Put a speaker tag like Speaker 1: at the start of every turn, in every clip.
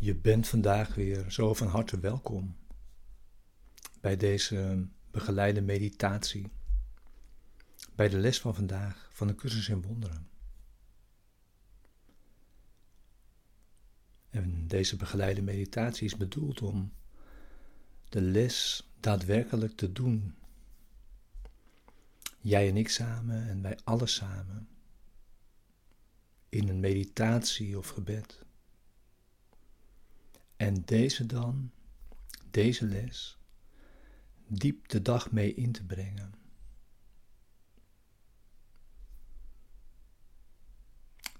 Speaker 1: Je bent vandaag weer zo van harte welkom bij deze begeleide meditatie, bij de les van vandaag van de cursus in wonderen. En deze begeleide meditatie is bedoeld om de les daadwerkelijk te doen. Jij en ik samen en wij alle samen. In een meditatie of gebed. En deze dan, deze les, diep de dag mee in te brengen.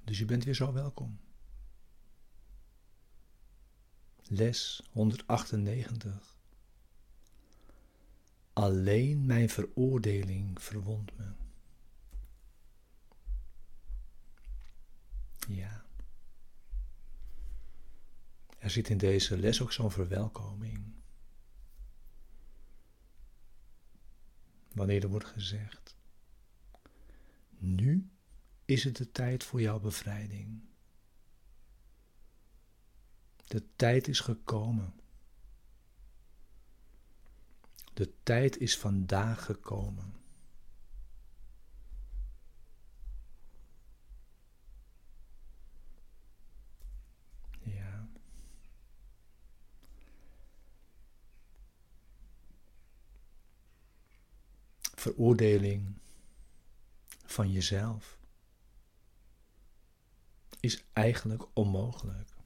Speaker 1: Dus je bent weer zo welkom. Les 198. Alleen mijn veroordeling verwondt me. Ja. Er zit in deze les ook zo'n verwelkoming. Wanneer er wordt gezegd: Nu is het de tijd voor jouw bevrijding. De tijd is gekomen. De tijd is vandaag gekomen. Veroordeling van jezelf is eigenlijk onmogelijk.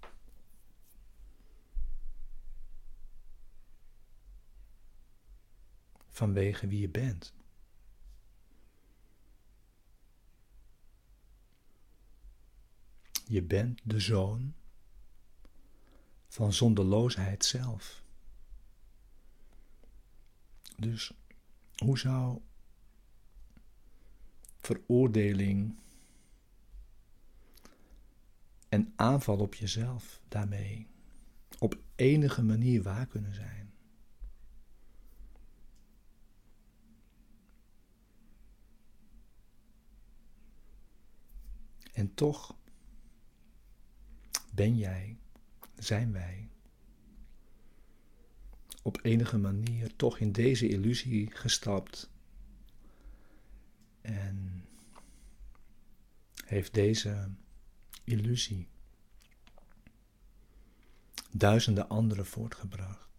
Speaker 1: vanwege wie je bent. Je bent de zoon van zonderloosheid zelf. Dus hoe zou veroordeling en aanval op jezelf daarmee op enige manier waar kunnen zijn? En toch ben jij, zijn wij, op enige manier toch in deze illusie gestapt. En heeft deze illusie duizenden anderen voortgebracht.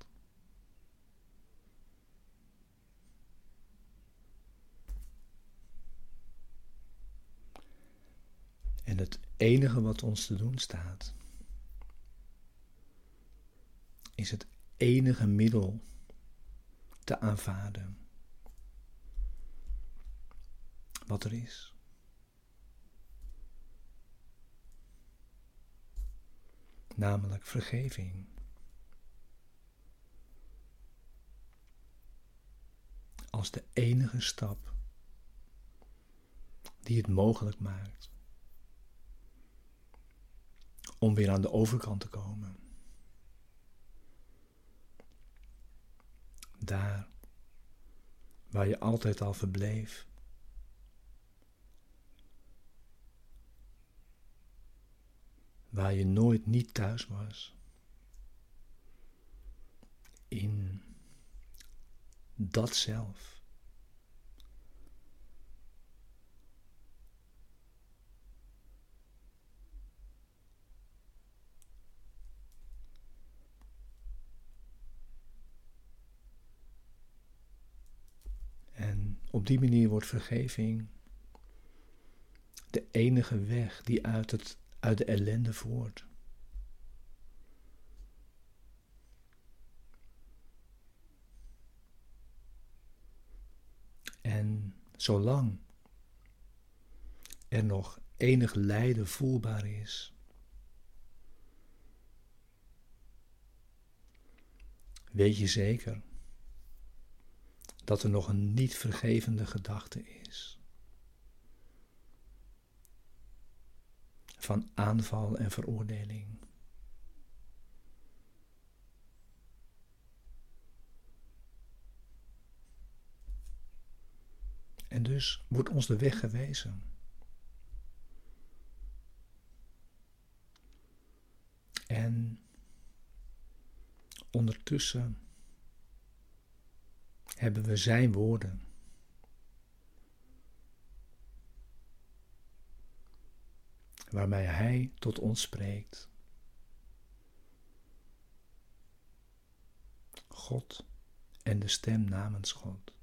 Speaker 1: En het enige wat ons te doen staat, is het enige middel te aanvaarden wat er is. Namelijk vergeving. Als de enige stap die het mogelijk maakt om weer aan de overkant te komen. Waar je altijd al verbleef. Waar je nooit niet thuis was. In dat zelf. Op die manier wordt vergeving de enige weg die uit, het, uit de ellende voert. En zolang er nog enig lijden voelbaar is, weet je zeker dat er nog een niet vergevende gedachte is. Van aanval en veroordeling. En dus wordt ons de weg gewezen. En ondertussen hebben we Zijn woorden. Waarmee Hij tot ons spreekt. God en de stem namens God.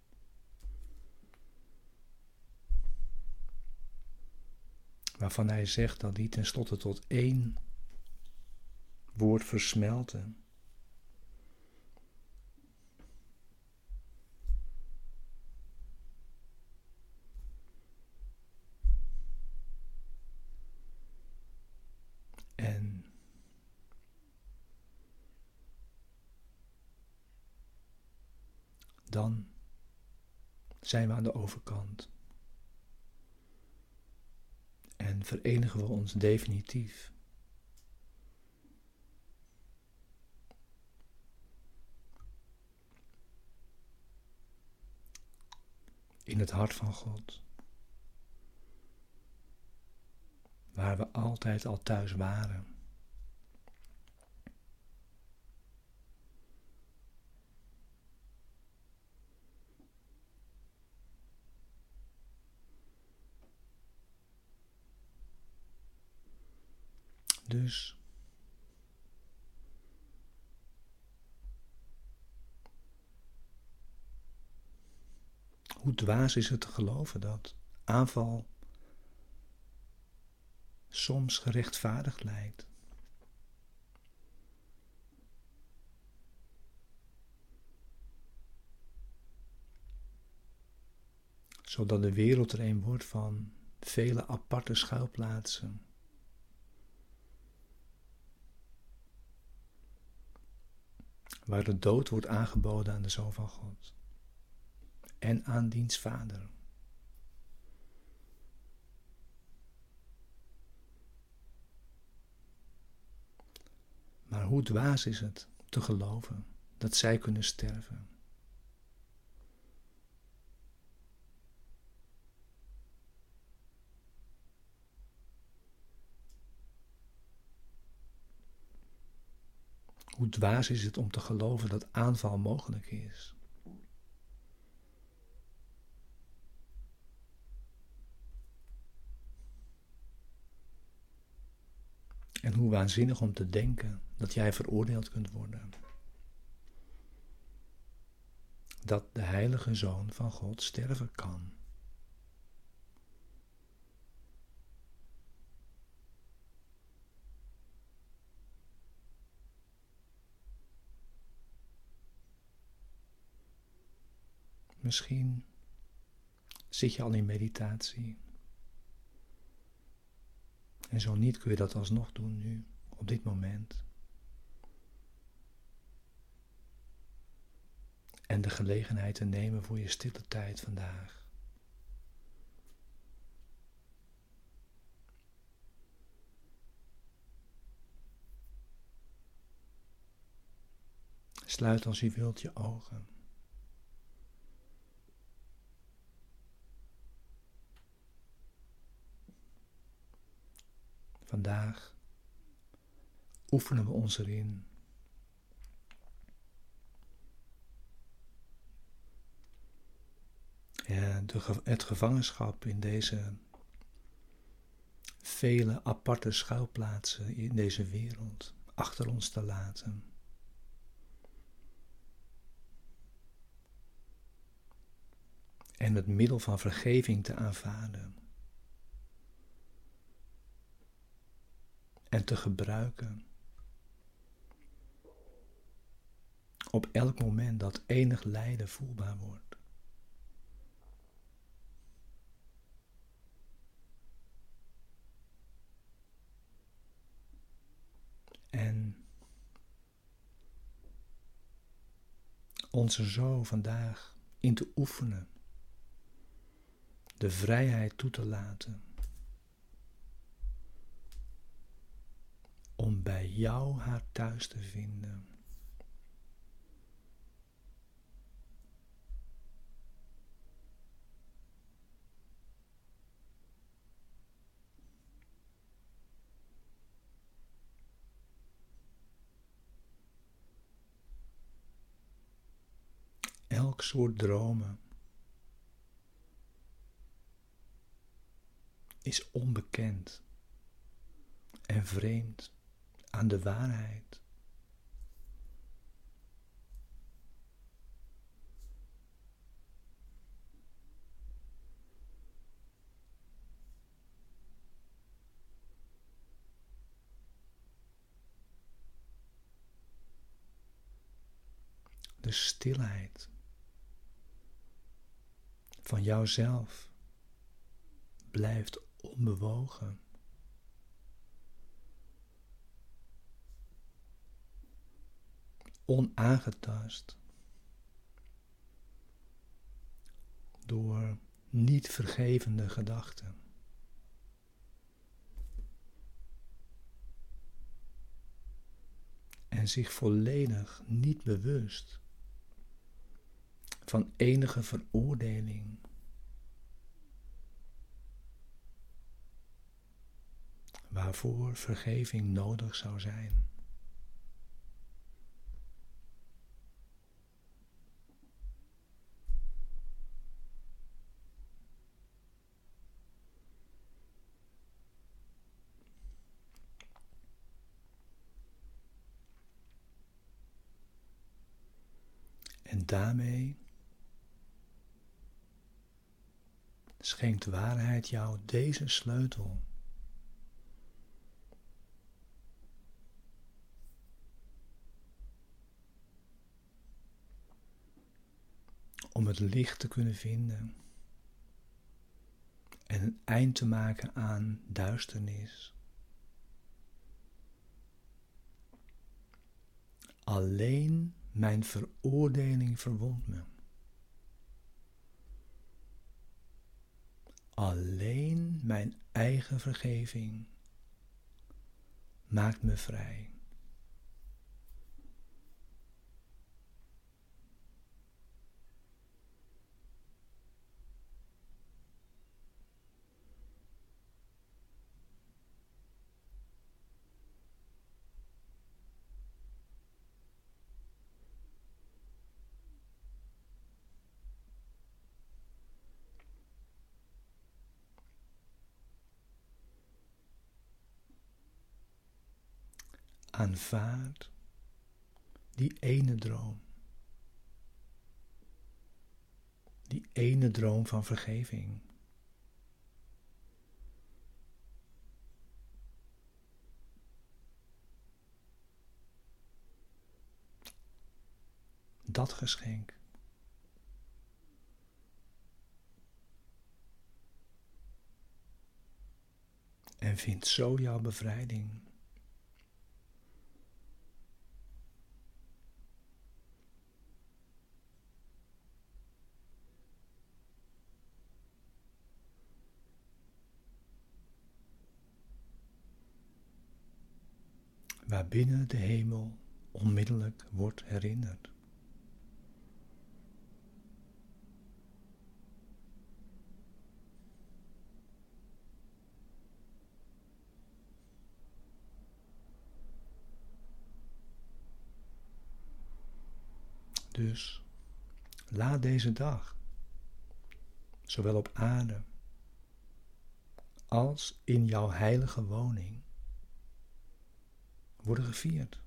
Speaker 1: Waarvan hij zegt dat die tenslotte tot één woord versmelten. En dan zijn we aan de overkant. En verenigen we ons definitief. In het hart van God. Waar we altijd al thuis waren. Dus hoe dwaas is het te geloven dat aanval soms gerechtvaardigd lijkt. Zodat de wereld er een wordt van vele aparte schuilplaatsen waar de dood wordt aangeboden aan de Zoon van God en aan diens Vader. Maar hoe dwaas is het te geloven dat zij kunnen sterven? Hoe dwaas is het om te geloven dat aanval mogelijk is? En hoe waanzinnig om te denken dat jij veroordeeld kunt worden. Dat de heilige zoon van God sterven kan. Misschien zit je al in meditatie. En zo niet kun je dat alsnog doen nu, op dit moment. En de gelegenheid te nemen voor je stille tijd vandaag. Sluit als je wilt je ogen. Vandaag oefenen we ons erin. De, het gevangenschap in deze vele aparte schuilplaatsen in deze wereld achter ons te laten. En het middel van vergeving te aanvaarden. En te gebruiken. Op elk moment dat enig lijden voelbaar wordt. En ons er zo vandaag in te oefenen, de vrijheid toe te laten om bij jou haar thuis te vinden. elk soort dromen is onbekend en vreemd aan de waarheid. De stilheid van jouzelf blijft onbewogen. Onaangetast door niet vergevende gedachten. En zich volledig niet bewust van enige veroordeling waarvoor vergeving nodig zou zijn. En daarmee schenkt waarheid jou deze sleutel. om het licht te kunnen vinden en een eind te maken aan duisternis. Alleen mijn veroordeling verwondt me. Alleen mijn eigen vergeving maakt me vrij. Aanvaard die ene droom. Die ene droom van vergeving. Dat geschenk. En vind zo jouw bevrijding. Waarbinnen de hemel onmiddellijk wordt herinnerd. Dus laat deze dag, zowel op aarde als in jouw heilige woning, worden gevierd.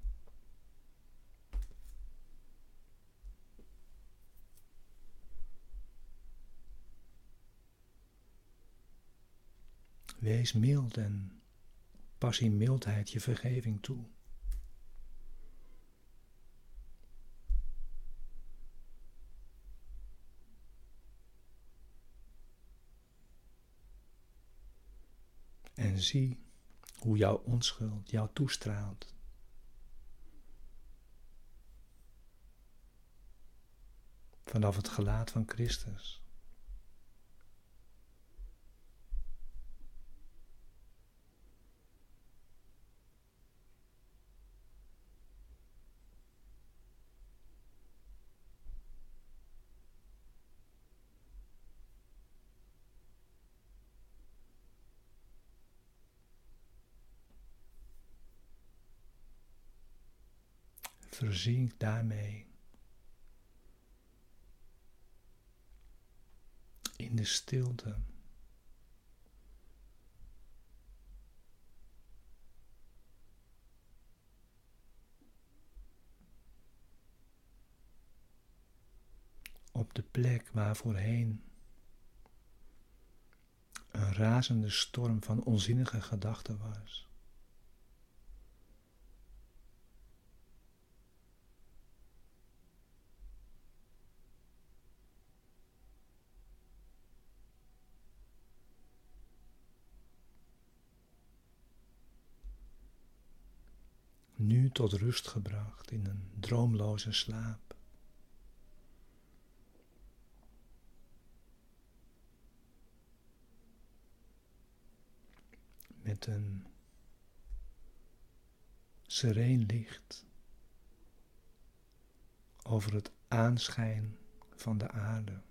Speaker 1: Wees mild en pas in mildheid je vergeving toe. En zie hoe jouw onschuld jou toestraalt. Vanaf het gelaat van Christus. Verzink daarmee in de stilte. Op de plek waar voorheen een razende storm van onzinnige gedachten was. nu tot rust gebracht in een droomloze slaap. Met een sereen licht over het aanschijn van de aarde.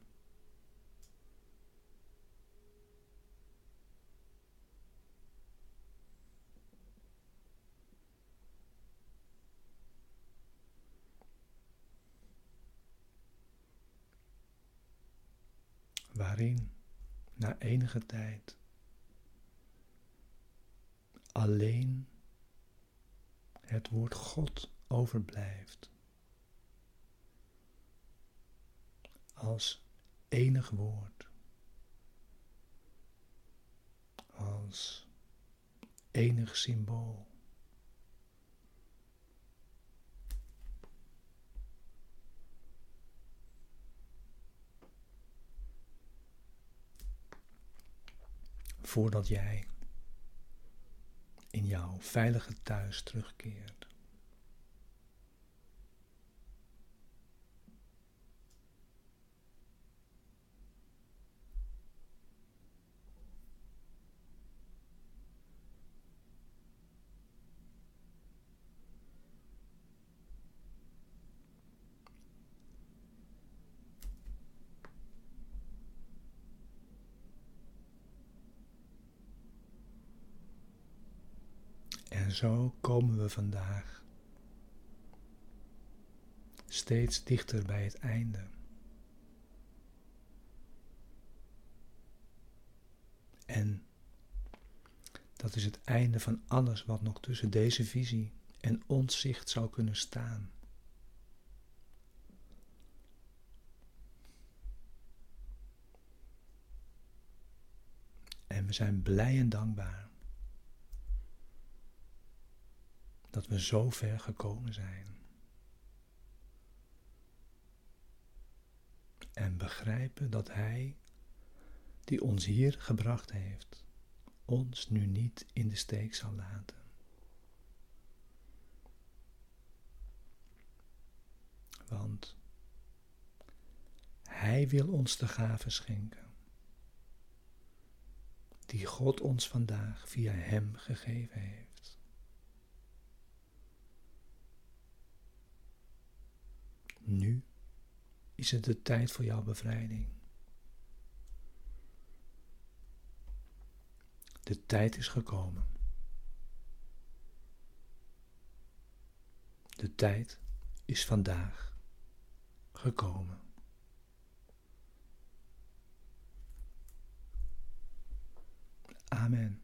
Speaker 1: Waarin na enige tijd alleen het woord God overblijft als enig woord, als enig symbool. Voordat jij in jouw veilige thuis terugkeert. En zo komen we vandaag steeds dichter bij het einde. En dat is het einde van alles wat nog tussen deze visie en ons zicht zou kunnen staan. En we zijn blij en dankbaar dat we zo ver gekomen zijn. En begrijpen dat Hij, die ons hier gebracht heeft, ons nu niet in de steek zal laten. Want Hij wil ons de gave schenken, die God ons vandaag via Hem gegeven heeft. Nu is het de tijd voor jouw bevrijding. De tijd is gekomen. De tijd is vandaag gekomen. Amen.